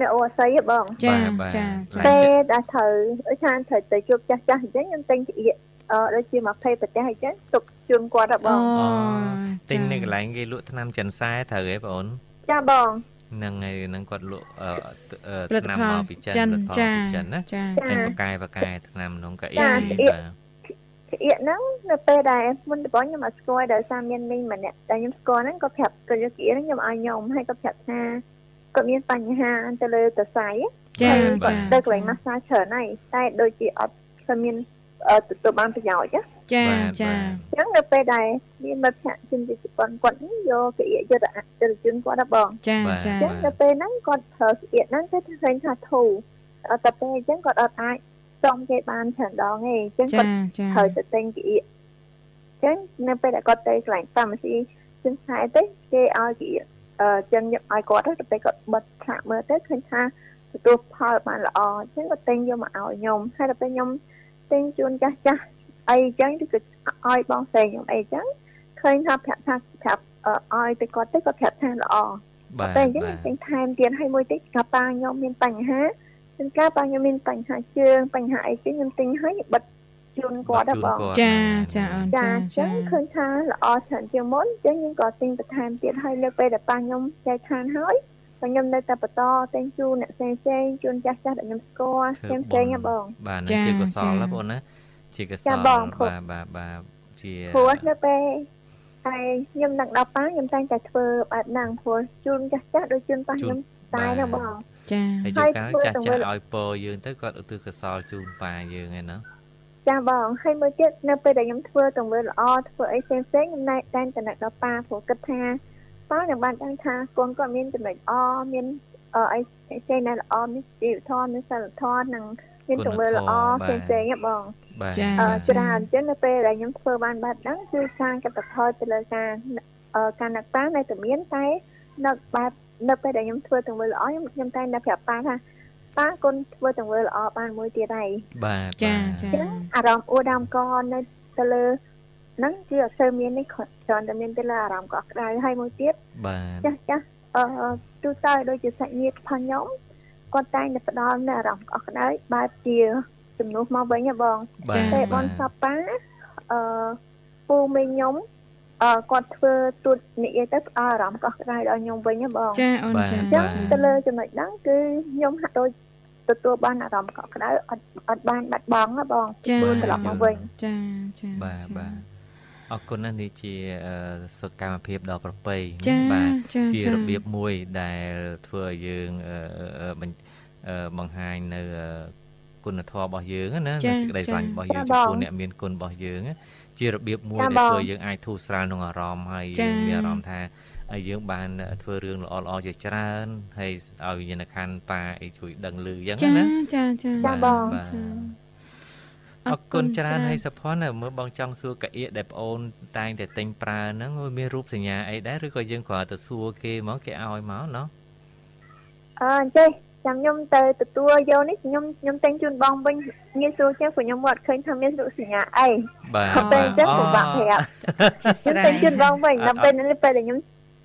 នៅអូអាស័យហ៎បងចាបាទចាបាទពេលដែលត្រូវដូចថាត្រូវទៅជួបចាស់ចាស់អញ្ចឹងខ្ញុំទិញពីអៀកអឺដូចជា20ប្រទេសអញ្ចឹងទុកជូនគាត់ហ៎បអូងទិញនៅកន្លែងគេលក់ថ្នាំចិនសែត្រូវហ៎បងអូនចាបងហ្នឹងហើយហ្នឹងគាត់លក់អឺអឺផលិតថ្នាំផលមកពីចិនចិនផលិតផលចាពីចិនណាចាចិនបកកែបកកែថ្នាំក្នុងកៅអីចាបាទ អៀកពីអៀកហ្នឹងនៅពេលដែលមុនដំបូងខ្ញុំអត់ស្គាល់ដោយសារមានមីងម្នាក់តែខ្ញុំស្គាល់ហ្នឹងក៏ប្រាប់គាត់យកពីអៀកហ្នឹងខ្ញុំឲ្យខ្ញុំហើយក៏ប្រាប់ថាគាត់មានបញ្ហាទៅលើសរសៃចាហើយចាទៅកន្លែងម៉ាស្សាច្រើនហើយតែដូចជាអត់ស្មានអឺទទួលបានប្រយោជន៍ណាចាបាទចាអញ្ចឹងនៅពេលដែលមានមិត្តភក្តិជនជាតិជប៉ុនគាត់យកកៀកយកទៅទៅជូនគាត់ណាបងចាបាទចាអញ្ចឹងនៅពេលហ្នឹងគាត់ប្រើកៀកហ្នឹងគេឃើញថាធូរអត់តែពេលអញ្ចឹងគាត់អត់អាច ចំគេបានច្រើនដងទេអញ្ចឹងគាត់ចាចាត្រូវទៅទិញកៀកអញ្ចឹងនៅពេលដែលគាត់ទៅកន្លែងតាមស៊ីជិនខែទេគេឲ្យកៀកអឺចឹងយកឲ្យគាត់ទៅពេលគាត់បិទឆាកមើលទៅឃើញថាទទួលផលបានល្អអញ្ចឹងគាត់ទិញយកមកឲ្យខ្ញុំហើយដល់ពេលខ្ញុំទិញជូនចាស់ចាស់អីអញ្ចឹងគឺឲ្យបងផ្សេងខ្ញុំអីអញ្ចឹងឃើញថាប្រាប់ថាប្រាប់អឺឲ្យទៅគាត់ទៅគាត់ប្រាប់ថាល្អបាទតែអញ្ចឹងបាទខ្ញុំថែមទៀតឲ្យមួយតិចកាប៉ាខ្ញុំមានបញ្ហា ជួនកាលប៉ាខ្ញុំមានបញ្ហាជើងបញ្ហាអីចឹងខ្ញុំទិញឲ្យបិទជូនគាត់ដែរបងចាចាអូនចាចាអញ្ចឹងឃើញថាល្អច្រើនជាងមុនអញ្ចឹងខ្ញុំក៏ទិញបន្ថែមទៀតហើយលើពេលដែលប៉ាខ្ញុំចែកឋានហើយបើខ្ញុំនៅតែបន្តទិញជូនអ្នកផ្សេងផ្សេងជូនចាស់ចាស់ដែលខ្ញុំស្គាល់ផ្សេងផ្សេងណាបងបាទនឹងជាកុសលណាបងណាជាកុសចាលបងព្រោះបាទបាទបាទជាព្រោះនៅពេលហើយខ្ញុំនឹងដល់ប៉ាខ្ញុំតែងតែធ្វើបែបហ្នឹងព្រោះជូនចាស់ចាស់ដូចជូនប៉ាខ្ញុំតែណាបង ចាហើយហើជួនយកាលធ្វើចាស់ទៅចាមើស់លឲ្យពរយើងទៅគាត់ឧទ្ទិសកុសលជូនប៉ាយើងឯណាចាបងហើយមួយទៀតនៅពេលដែលខ្ញុំធ្វើទង្វើល្អធ្វើអីផ្សេងផ្សេងខ្ញុំណែតែងតែនឹកដល់ប៉ាព្រោះគិតថាប៉ានឹងបានដឹងថាកូនគាត់មានចំណុចល្អមានអឺអីផ្សេងៗដែលល្អមានជីវធម៌មានសិលធម៌និងមានទង្វើល្អផ្សេងផ្សេងៗហ៎បងបាទចាអឺច្រើនអញ្ចឹងនៅពេលដែលខ្ញុំធ្វើបានបែបហ្នឹងគឺការកាត់បន្ថយទៅលើការអឺការនឹកប៉ានៅតែមានតែនឹកបែប នៅពេលដែលខ្ញុំធ្វើទង្វើល្អខ្ញុំខ្ញុំតែងតែប្រាប់ប៉ាថាប៉ាកូនធ្វើទង្វើល្អបានមួយទៀតហើយបាទចាបាទចាអញ្ចឹងអារម្មណ៍អួរដើមកនៅទៅលើហ្នឹងគឺអត់សូវមាននេះគ្រាន់តែមានទៅលើអារម្មណ៍កក់ក្ដៅហើយមួយទៀតបាទចាស់ចាស់អឺទូទៅដូចជាសាច់ញាតិផងខ្ញុំគាត់តែងតែផ្ដល់នៅអារម្មណ៍កក់ក្ដៅបែបជាជំនួសមកវិញហ៎បងបាទពេលបនសប៉ាអឺពូមីងខ្ញុំ អឺគាត់ធ្វើទូតនិយាយទៅផ្ដល់អារម្មណ៍កក់ក្ដៅដល់ខ្ញុំវិញហ៎បងចាអូនចាអញ្ចឹងទៅលើចំណុចហ្នឹងគឺខ្ញុំហាក់ដូចទទួលបានអារម្មណ៍កក់ក្ដៅអត់អត់បានបាត់បង់ហ៎បងចាព្រោះត្រឡប់មកវិញចាចាបាទបាទអរគុណណាស់នេះជាអឺសកម្មភាពដ៏ប្រពៃចាបាទចាជាចារបៀបមួយដែលធ្វើឲ្យយើងអឺអឺបញ្អឺបង្ហាញនៅអឺគុណធម៌របស់យើងណាចានៅសេចក្តីស្រឡាញ់របស់យើងចាចំបងពោះអ្នកមានគុណរបស់យើងណា ជារបៀបមួយចាដែលបងធ្វើឲ្យយើងអាចធូរស្រាលក្នុងអារម្មណ៍ហើយចាយើងមានអារម្មណ៍ថាហើយយើងបានធ្វើរឿងល្អល្អៗជាច្រើនហើយឲ្យយន្តខណ្ឌប៉ាអីជួយដឹងឮអញ្ចឹងចាណាចាចាចាបងបាទចាអរគុណច្រើនហើយសុផាន់ណាមើលបងចង់សួរកាអៀកដែលប្អូនតែងតែទិញប្រើហ្នឹងវាមានរូបសញ្ញាអីដែរឬក៏យើងគ្រាន់តែសួរគេមកគេឲ្យមកណោះអឺចេះ ចាំខ្ញុំទៅទទួលយកនេះខ្ញុំខ្ញុំតែងជូនបងវិញងាយស្រួលជាងព្រោះខ្ញុំអត់ឃើញថាមានរូបសញ្ញាអីបាទក៏ពេលអញ្ចឹងពិបាកប្រាប់ជាខ្ញុំស្រ័តែយងជូនបងវិញដល់ពេលនេះពេលដែលខ្ញុំ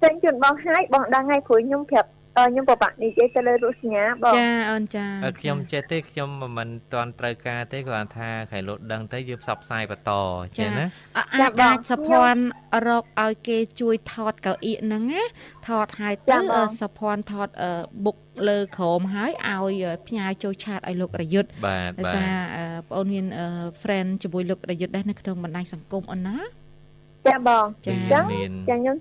តែងជូនបងហើយបងដឹងហើយព្រោះខ្ញុំប្រាប់អឺ ខ្ញុំពិបាកនិយាយទៅលើរូបសញ្ញាបងចាអូនចាអឺខ្ញុំចេះទេខ្ញុំមិនទាន់ត្រូវការទេគាត់ថាខៃលូតដឹងទៅយើងផ្សព្វផ្សាយបន្តចេះណាអអាចអាចសភ័នរកឲ្យគេជួយថតកៅអៀកហ្នឹងណាថតហើយទៅអឺសភ័នថតអឺបុកលើក្រោមហើយឲ្យផ្ញើចូលឆាតឲ្យលោករយុទ្ធបាទដោយបាសារទអឺបងអូនមានអឺ friend ជាមួយលោករយុទ្ធដែរនៅក្នុងបណ្ដាញសង្គមអូនណាចាបងចាអញ្ចឹងមានចាខ្ញុំ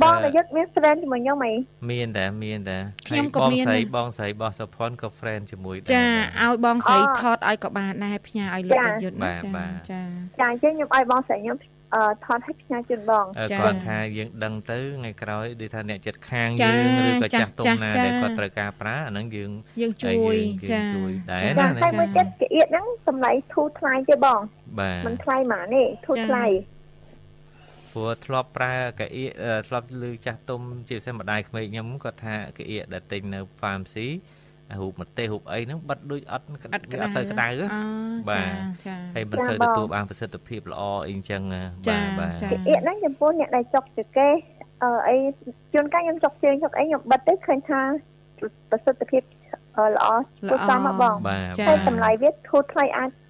បងរយុទ្ធមាន friend ជាមួយខ្ញុំអីមានតែមានតែខ្ញុំក៏បងមានស្រីដែរបងស្រីរបស់សុផុនក៏ friend ជាមួយដែរចាឲ្យបងស្រីអូថតឲ្យក៏បានដែរផ្ញើឲ្យលោករយុទ្ធបាណាទចាបាទចាចាអញ្ចឹងខ្ញុំឲ្យបងស្រីខ្ញុំអឺថតឲ្យផ្ញើជូនបងអឺចាគាត់ថាយើងដឹងទៅថ្ងៃក្រោយដូចថាអ្នកចិត្តខាងចាយើងឬក៏ចាចាស់ទុំចាស់ណាចាដែលគាត់ត្រូវការប្រើអាហ្នឹងយើងយើងជួយយើងចាជួយដែរចាណាចាហើយមួយទៀតកាអៀតហ្នឹងតម្លៃធូរថ្លៃទេបង បាទមិនថ្លៃហ្មងទេធូរថ្លៃ ព្រោះធ្លាប់ប្រើកាអៀកអឺធ្លាប់ឮចាស់ទុំជាពិសេសម្ដាយក្មេកខ្ញុំគាត់ថាកាអៀកដែលទិញនៅ pharmacy រូបម្ទេសរូបអីហ្នឹងបាត់ដូចអត់អត់វាអត់សូវក្តៅអូបាចាទចាហើយមិនសូវទទួលបានប្រសិទ្ធភាពល្អអីអញ្ចឹងណាចាបាទបាទចាកាអៀតហ្នឹងចំពោះអ្នកដែលចុកចង្កេះអឺអីជួនកាលខ្ញុំចុកជើងចុកអីខ្ញុំបិទទៅឃើញថាប្រសិទ្ធភាពអឺល្អគួរសមមកបងបាទចាហើយតម្លៃវាធូរថ្លៃអាចអឺ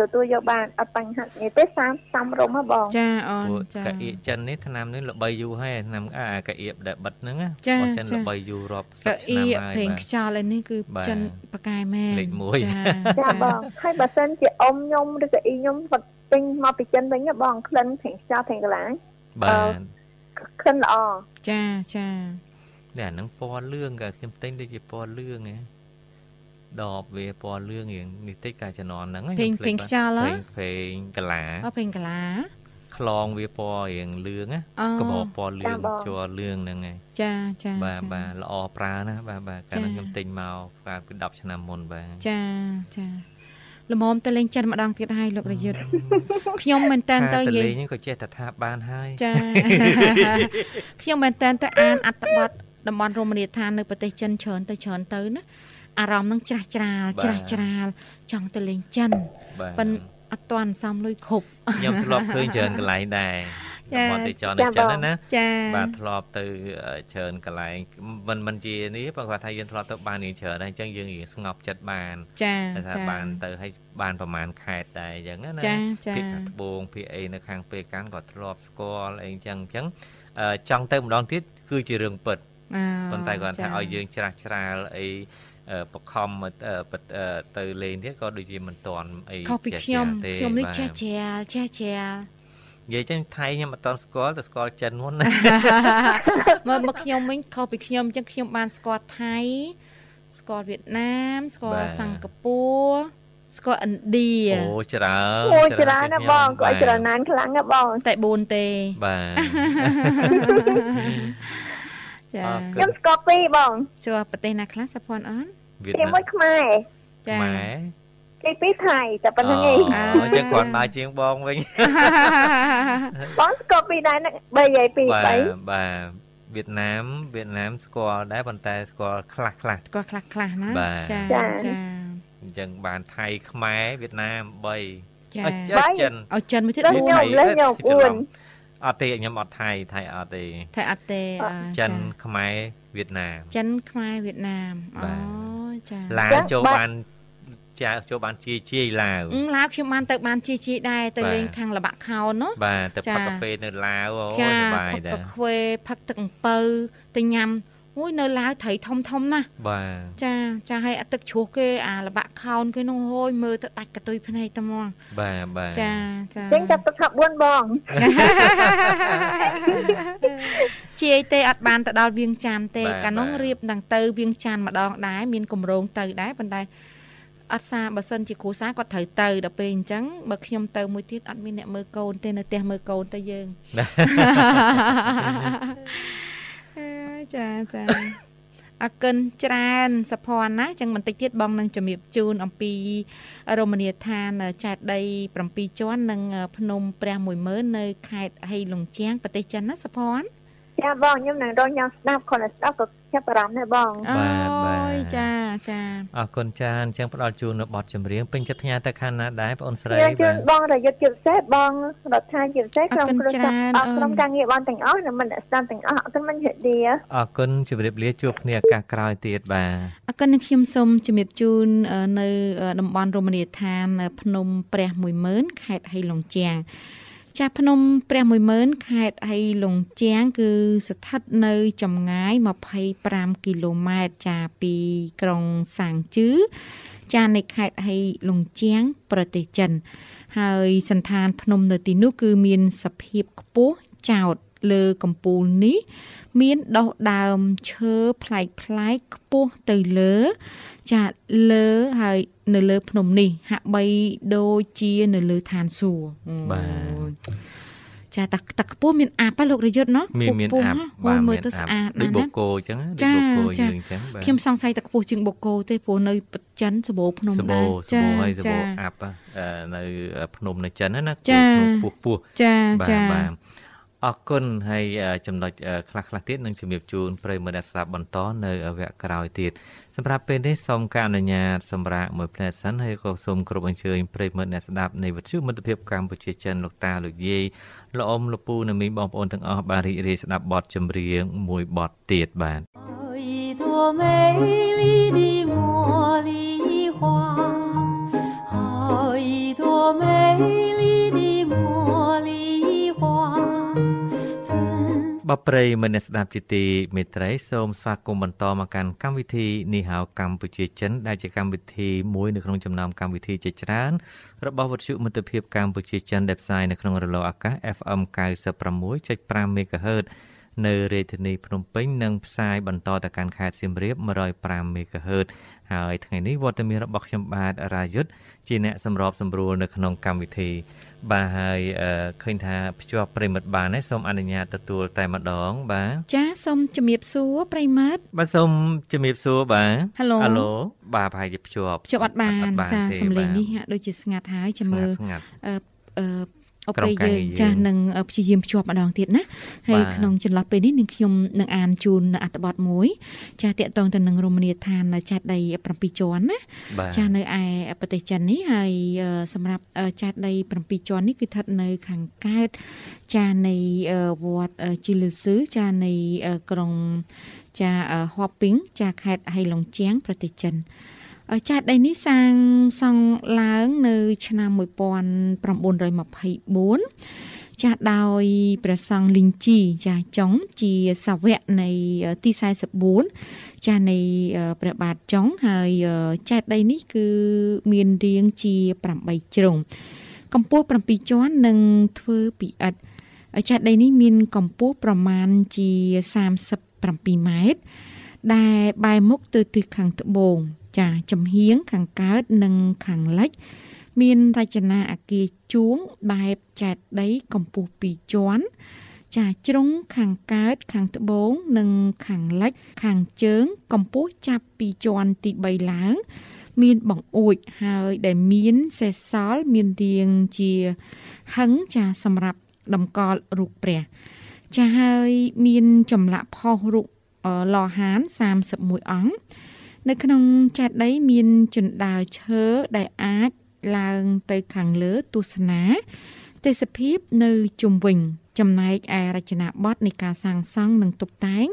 ទទួលយកបានអត់បញ្ហានេះទេសាមសំរុំហ៎បងចាអូនព្រោះចាកាអៀកចិននេះថ្នាំនេះល្បីយូរហើយថ្នាំអាកាអៀកដែលបិទហ្នឹងណាចារបស់ចិនចាល្បីយូររាប់សិកៅបអៀឆ្នាំហើយប្រេងបាទខ្យល់ឯនេះគឺបាទចិនប្រកែមែនលេខមួយចាចាបងហើយបើសិនជាអ៊ំខ្ញុំឬក៏អ៊ីខ្ញុំគាត់ទិញមកពីចិនវិញណាបងក្លិនប្រេងខ្យល់ប្រេងកន្លាងបាទក្លិនល្អចាចាតែអាហ្នឹងពណ៌លឿងក៏ខ្ញុំទិញដូចជាពណ៌លឿងហ៎ ដបវាពណ៌លឿងរៀងនេះតិចកាជំនាន់ហ្នឹងប្រេងប្រេងខ្យល់ហ៎ហ៎ប្រេងកាឡាអូប្រេងកាឡាខ្លងវាពណ៌រៀងលឿងណាអូក្បោពណ៌លឿងជាប់លឿងហ្នឹងឯងចាចាបាទចាបាទល្អប្រើណាបាទបាទកាលចានោះខ្ញុំទិញមកកាលពី10ឆ្នាំមុនបាទចាចាល្មមទៅលេងចិនម្ដងទៀតហើយលោករយុទ្ធខ្ញុំមែនតើថាទៅតនិយាលេយងហ្នឹងក៏ចេះតែថាបានហើយចាខ្ញុំមែនតើទៅអានអត្ថបទតំបន់រមណីយដ្ឋាននៅប្រទេសចិនច្រើនទៅច្រើនទៅណា អារម្មណ៍នឹងច្រាស់ច្រាលច្រាស់ច្រាលចង់ទៅលេងចិនបាទប៉ិនអត់ទាន់សំលុយគ្រប់ខ្ញុំធ្លាប់ឃើញច្រើនកន្លែងដែរចាតំបន់ទីចននៅចិនណាណាចាបាទធ្លាប់ទៅអឺច្រើនកន្លែងមិនមិនជានេះបើគាត់ថាយើងធ្លាប់ទៅបានរៀងច្រើនដែរអញ្ចឹងយើងរៀងស្ងប់ចិត្តបានចាតែថាចាបានទៅឲ្យបានប្រហែលខេតដែរអញ្ចឹងណាចាចាភាគខាងត្បូងភាគអីនៅខាងពេលកាន់ក៏ធ្លាប់ស្គាល់អីអញ្ចឹងអញ្ចឹងអឺចង់ទៅម្ដងទៀតគឺជារឿងពិតអើប៉ុន្តែគាត់ថាចាឲ្យយើងច្រាស់ច្រាលអីអឺ បខំមកអឺពិតអឺទៅលេងទៀតក៏ដូចជាមិនតាន់អីខុសពីចេះខ្ញុំទេខ្ញុំនេះបាទចេះច្រាលចេះច្រាលនិយាយចឹងថៃខ្ញុំអត់តាន់ស្គាល់តែស្គាល់ចិនមុនណាមើលមកខ្ញុំវិញខុសពីខ្ញុំអញ្ចឹងខ្ញុំបានស្គាល់ថៃស្គាល់វៀតណាមស្គាល់សិង្ហបុរីស្គាល់ឥណ្ឌាអូច្រើនអូច្រើនណាស់បងគាត់បាទច្រើនណាស់ខ្លាំងណាស់បងតែ4ទេបាទ ចាអរគុខ្ញុំស្គាល់ពីរបងជួប្រទេសណាខ្លះសភ័នអនវៀតទីណាមមួយខ្មែរចាម៉ែទីពីរថៃតែប៉ុណ្្នឹងឯងអូអញ្ចឹងគាត់ដើរជាងបងវិញបងស្គាល់ពីរដែរហ្នឹងបីយាយពីរបាបីទបាទវៀតណាមវៀតណាមស្គាល់ដែរប៉ុន្តែស្គាល់ខ្លះខ្លះស្គាល់ខ្លះខ្លះណាបាទចាចាចាអញ្ចឹងបានថៃខ្មែរវៀតណាម3ចាអត់ចិនចិនឲ្យចិនមួយទៀតលើស4ខ្ញុំលើសខ្ញុំច្រឡំ4 អត់ទេខ្ញុំអត់ថៃថៃអត់ទេតែអត់ទេអ่าចិនចាខ្មែរវៀតណាមចិនខ្មែរវៀតណាមបាអូទចាឡាវចាចូលបាទបានចាចូលបានជាជាយឡាវអឺឡាវខ្ញុំបានទៅបានជីជីដែរទៅបាទលេងខាងលបាក់ខោននោះបាទទៅចាផឹកកាហ្វេនៅឡាវអូចាសប្បាយផឹកដែរកាខ្វេផឹកទឹកអំពៅទៅញ៉ាំ អូយនៅឡាវត្រីធំធំណាស់បាទចាចាឲ្យអាទឹកជ្រោះគេអាលបាក់ខោនគេនោះហូយមើលទៅដាច់កតុយភ្នែកតែហ្មងបាទបាទចាចាចឹងចាប់ទឹកថា4បងជាយទេអត់បានទៅដល់វៀងចានទេបាទកាលនោះបាទរៀបនឹងទៅវៀងចានម្ដងដែរមានកម្រងទៅដែរប៉ុន្តែអត់សារបើសិនជាគ្រូសាគាត់ត្រូវទៅដល់ពេលអញ្ចឹងបើខ្ញុំទៅមួយទៀតអត់មានអ្នកមើលកូនទេនៅផ្ទះមើលកូនទៅយើងអើយ ចាចាអរគុណច្រើនសភ័នណាចឹងបន្តិចទៀតបងនឹងជំរាបជូនអំពីរមណីយដ្ឋានចែកដី7ជាន់និងភ្នំព្រះ10000នៅខេត្តហីលំជាងប្រទេសចិនណាសភ័ន ចាបងខ្ញុំនឹងរកញ៉ាំស្ដាប់គាត់ស្ដាប់ក៏ចាប់អារម្មណ៍ដែរបងបាទបាទអូយចាចាអរគុណចានអញ្ចឹងផ្ដល់ជូននៅបទចម្រៀងពេញចិត្តផ្ញើទៅខាងណាដែរបងអូនស្រីខ្ញុំជូបាទនបងរយុទ្ធជាពិសេសបងរដ្ឋាជាពិសេសអរក្រុមគុណគ្រួសារច្រើនអរអូនក្រុមការងារបងទាំងអស់និងមិនអ្នកស្ដាប់ទាំងអស់អរគុណមិនជិះឌីអរគុណជម្រាបលាជួបគ្នាឱកាសក្រោយទៀតបាទអរគុណនឹងខ្ញុំសូមជំរាបជូនអឺនៅអឺតំបន់រមណីយដ្ឋានអឺភ្នំព្រះ10000ខេត្តហៃឡុងជាង ចាស់ភ្នំព្រះ10000ខេត្តហៃឡុងជាង គឺស្ថិតនៅចម្ងាយ25គីឡូម៉ែត្រចាពីក្រុងសាងជឺចានៃខេត្តហៃឡុងជាង ប្រទេសចិន ហើយសន្តានភ្នំនៅទីនោះគឺមានសភាពខ្ពស់ចោតលើកំពូលនេះ មានដុះដើមឈើប្លែកប្លែកៗខ្ពស់ទៅលើ ចាលើហើយនៅលើ ភ្នំនេះ ហាក់បីដូចជានៅលើឋានសួគ៌អូបាទចាតាតាខ្ពស់មានអាប់ហ៎លោករយុទ្ធណោះមានមានខ្ពស់អាប់ហ៎បាទអូយមើលមានទៅស្អាតដូចណាស់បូណាកូអញ្ចឹងណាចាដូចបូកូចាយើងអញ្ចឹងបាទខ្ញុំសង្ស័យតែខ្ពស់ជាងបូកគោទេព្រោះនៅប្រចិនសបោភ្នំសបោដែរសបោហើយសបោចាអាប់អឺនៅភ្នំនៅចិនណាចាភ្នំពោះពោះចាបាទចាបាទ អរគុណហើយចំណុចខ្លះខ្លះទៀតនឹងជំរាបជូនប្រិយមិត្តអ្នកស្ដាប់បន្តនៅវគ្គក្រោយទៀតសម្រាប់ពេលនេះសូមការអនុញ្ញាតសម្រាប់មួយផ្នែកសិនហើយក៏សូមគ្រប់អញ្ជើញប្រិយមិត្តអ្នកស្ដាប់នៃវិទ្យុមិត្តភាពកម្ពុជាចិនលោកតាលោកយាយលោកអ៊ំលោកពូនិងមីងបងប្អូនទាំងអស់បានរីករាយស្ដាប់បទចម្រៀងមួយបទទៀតបាទអីទោមេលីឌីមួលីហួ បបព្រៃមិត្តអ្នកស្ដាប់ជាទីមេត្រីសូមស្វាគមន៍បន្តមកកាន់កម្មវិធីនីហៅកម្ពុជាចិន ដែលជាកម្មវិធីមួយនៅក្នុងចំណោមកម្មវិធីជាច្រើនរបស់វិទ្យុមិត្តភាពកម្ពុជាចិនដែលផ្សាយនៅក្នុងរលកអាកាស FM 96.5 MHz នៅរាជធានីភ្នំពេញនិងផ្សាយបន្តទៅកាន់ខេត្តសៀមរាប105 MHz ហើយថ្ងៃនេះវត្តមានរបស់ខ្ញុំបាទរាយុទ្ធជាអ្នកសម្របសម្រួលនៅក្នុងកម្មវិធី បាទហើយអឺឃើញថាភ្ជាប់ប្រិមិត្តបានហើយសូមអនុញ្ញាតទទួលតែម្ដង បាទចាសូមជំរាបសួរប្រិមត្តបាទសូមជំរាបសួរបាទ Hello ហៅឡូបាទប្រហែលជាភ្ជាប់ភ្ជាប់អត់បានចាទេសំឡេងបាទនេះហាក់ដូចជាស្ងាត់ហើយចាំមើលស្ងាត់អឺអឺអ ក្រុមពេលការយើងងារយើងចាស់នឹងអឺព្យាយាមភ្ជាប់ម្ដងទៀតណាហើយបាទក្នុងចន្លោះពេលនេះនឹងខ្ញុំនឹងអានជូននៅអត្ថបទមួយ ចាស់តាក់ទងទៅនឹងរមណីយដ្ឋានចាស់ដី7ជាន់ណាបាទចាស់នៅឯប្រទេសចិននេះហើយអឺសម្រាប់អឺចាស់ដី7ជាន់នេះគឺស្ថិតនៅខាងកើតចាស់នៃអឺវត្តអឺជីលឺស៊ឺចាស់នៃអឺក្រុងចាស់អឺហួពីងចាស់ខេត្តហៃឡុងជាងប្រទេសចិនអឺ ចាស់ដីនេះសាងសង់ឡើងនៅ ឆ្នាំ1924ចាស់ដោយព្រះសង្ឃលីងជីចាស់ចុងជាសាវកនៃអឺទី44ចាស់នៃអឺព្រះបាទចុងហើយអឺចាស់ដីនេះគឺមានរាងជា8ជ្រុងកម្ពស់7ជាន់និងធ្វើពីឥដ្ឋហើយចាស់ដីនេះមានកម្ពស់ប្រមាណជា37ម៉ែត្រដែលបែរមុខទៅទិសខាងត្បូង ចាចំហៀងខាងកើតនិងខាងលិច មានរចនាអគារជួងបែបចែកដីកម្ពស់2ជាន់ចាជ្រុងខាងកើតខាងត្បូងនិងខាងលិច ខាងជើងកម្ពស់ចាប់ពីជាន់ទី3ឡើង មានបង្អួចហើយដែលមានសេសសល់មានរាងជាហឹងចាសម្រាប់តម្កល់រូបព្រះចាហើយមានចម្លាក់ផុសរូបអឺលហាន31អង្គ នៅក្នុងចាត់ដីមានជណ្ដើរឈើដែលអាចឡើងទៅខាងលើទស្សនា ទេសភាពនៅជុំវិញ ចំណែកឯរចនាបថនៃការសាងសង់និងតុបតែង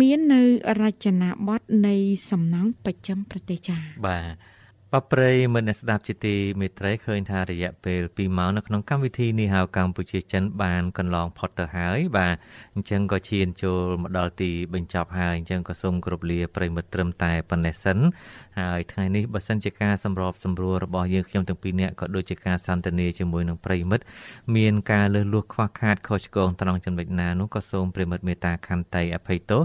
មាននៅរចនាបថនៃសំណង់បច្ចឹមប្រទេសចាបាទ បបព្រៃមិត្តអ្នកស្ដាប់ជាទីមេត្រីឃើញថារយៈពេល2ម៉ោងនៅក្នុងកម្មវិធីនេះហៅកម្ពុជាចិនបានកន្លងផុតទៅហើយ បាទអញ្ចឹងក៏ឈានចូលមកដល់ទីបញ្ចប់ហើយអញ្ចឹងក៏សូមគោរពលាប្រិយមិត្តត្រឹមតែប៉ុណ្ណេះសិនហើយថ្ងៃនេះបើសិនជាការសម្របសម្រួលរបស់យើងខ្ញុំទាំងពីរនាក់ក៏ដូចជាការសន្ទនាជាមួយនឹងប្រិយមិត្តមានការលើសលួសខ្វះខាតខុសឆ្គងត្រង់ចំណុចណានោះក៏សូមប្រិយមិត្តមេត្តាខន្តីអភ័យទោស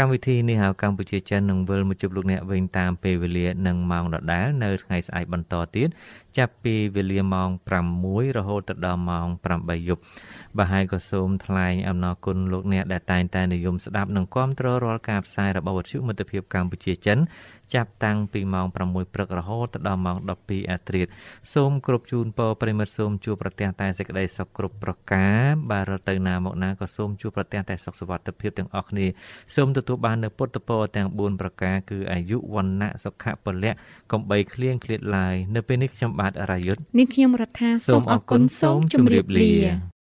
កម្មវិធីនេះហៅកម្ពុជាចិននឹងវិលមកជួបលោកអ្នកវិញតាមពេលវេលានិងម៉ោងដដែលនៅថ្ងៃស្អែកបន្តទៀតចាប់ពីវេលាម៉ោង6រហូតដល់ម៉ោង8យប់បាទហើយក៏សូមថ្លែងអំណរគុណលោកអ្នកដែលតែងតែនិយមស្ដាប់និងគាំទ្ររាល់ការផ្សាយរបស់វិទ្យុមិត្តភាពកម្ពុជាចិន ចាប់តាំងពីម៉ោង6ព្រឹករហូតដល់ម៉ោង12អាត្រាតសូមគ្រប់ជូនពរប្រិមិត្តសូមជួបប្រទះតែសេចក្តីសុខគ្រប់ប្រការបាទរត់ទៅណាមកណាក៏សូមជួបប្រទះតែសុខសុវត្ថិភាពទាំងអស់គ្នាសូមទទួលបាននូវពុទ្ធពរទាំង4ប្រការគឺអាយុវណ្ណៈសុខៈពលៈកំបីគ្លៀងគ្លាតឡើយនៅពេលនេះខ្ញុំបាទអរាយុទ្ធនាងខ្ញុំរដ្ឋាសូមអរគុណសូមជម្រាបលា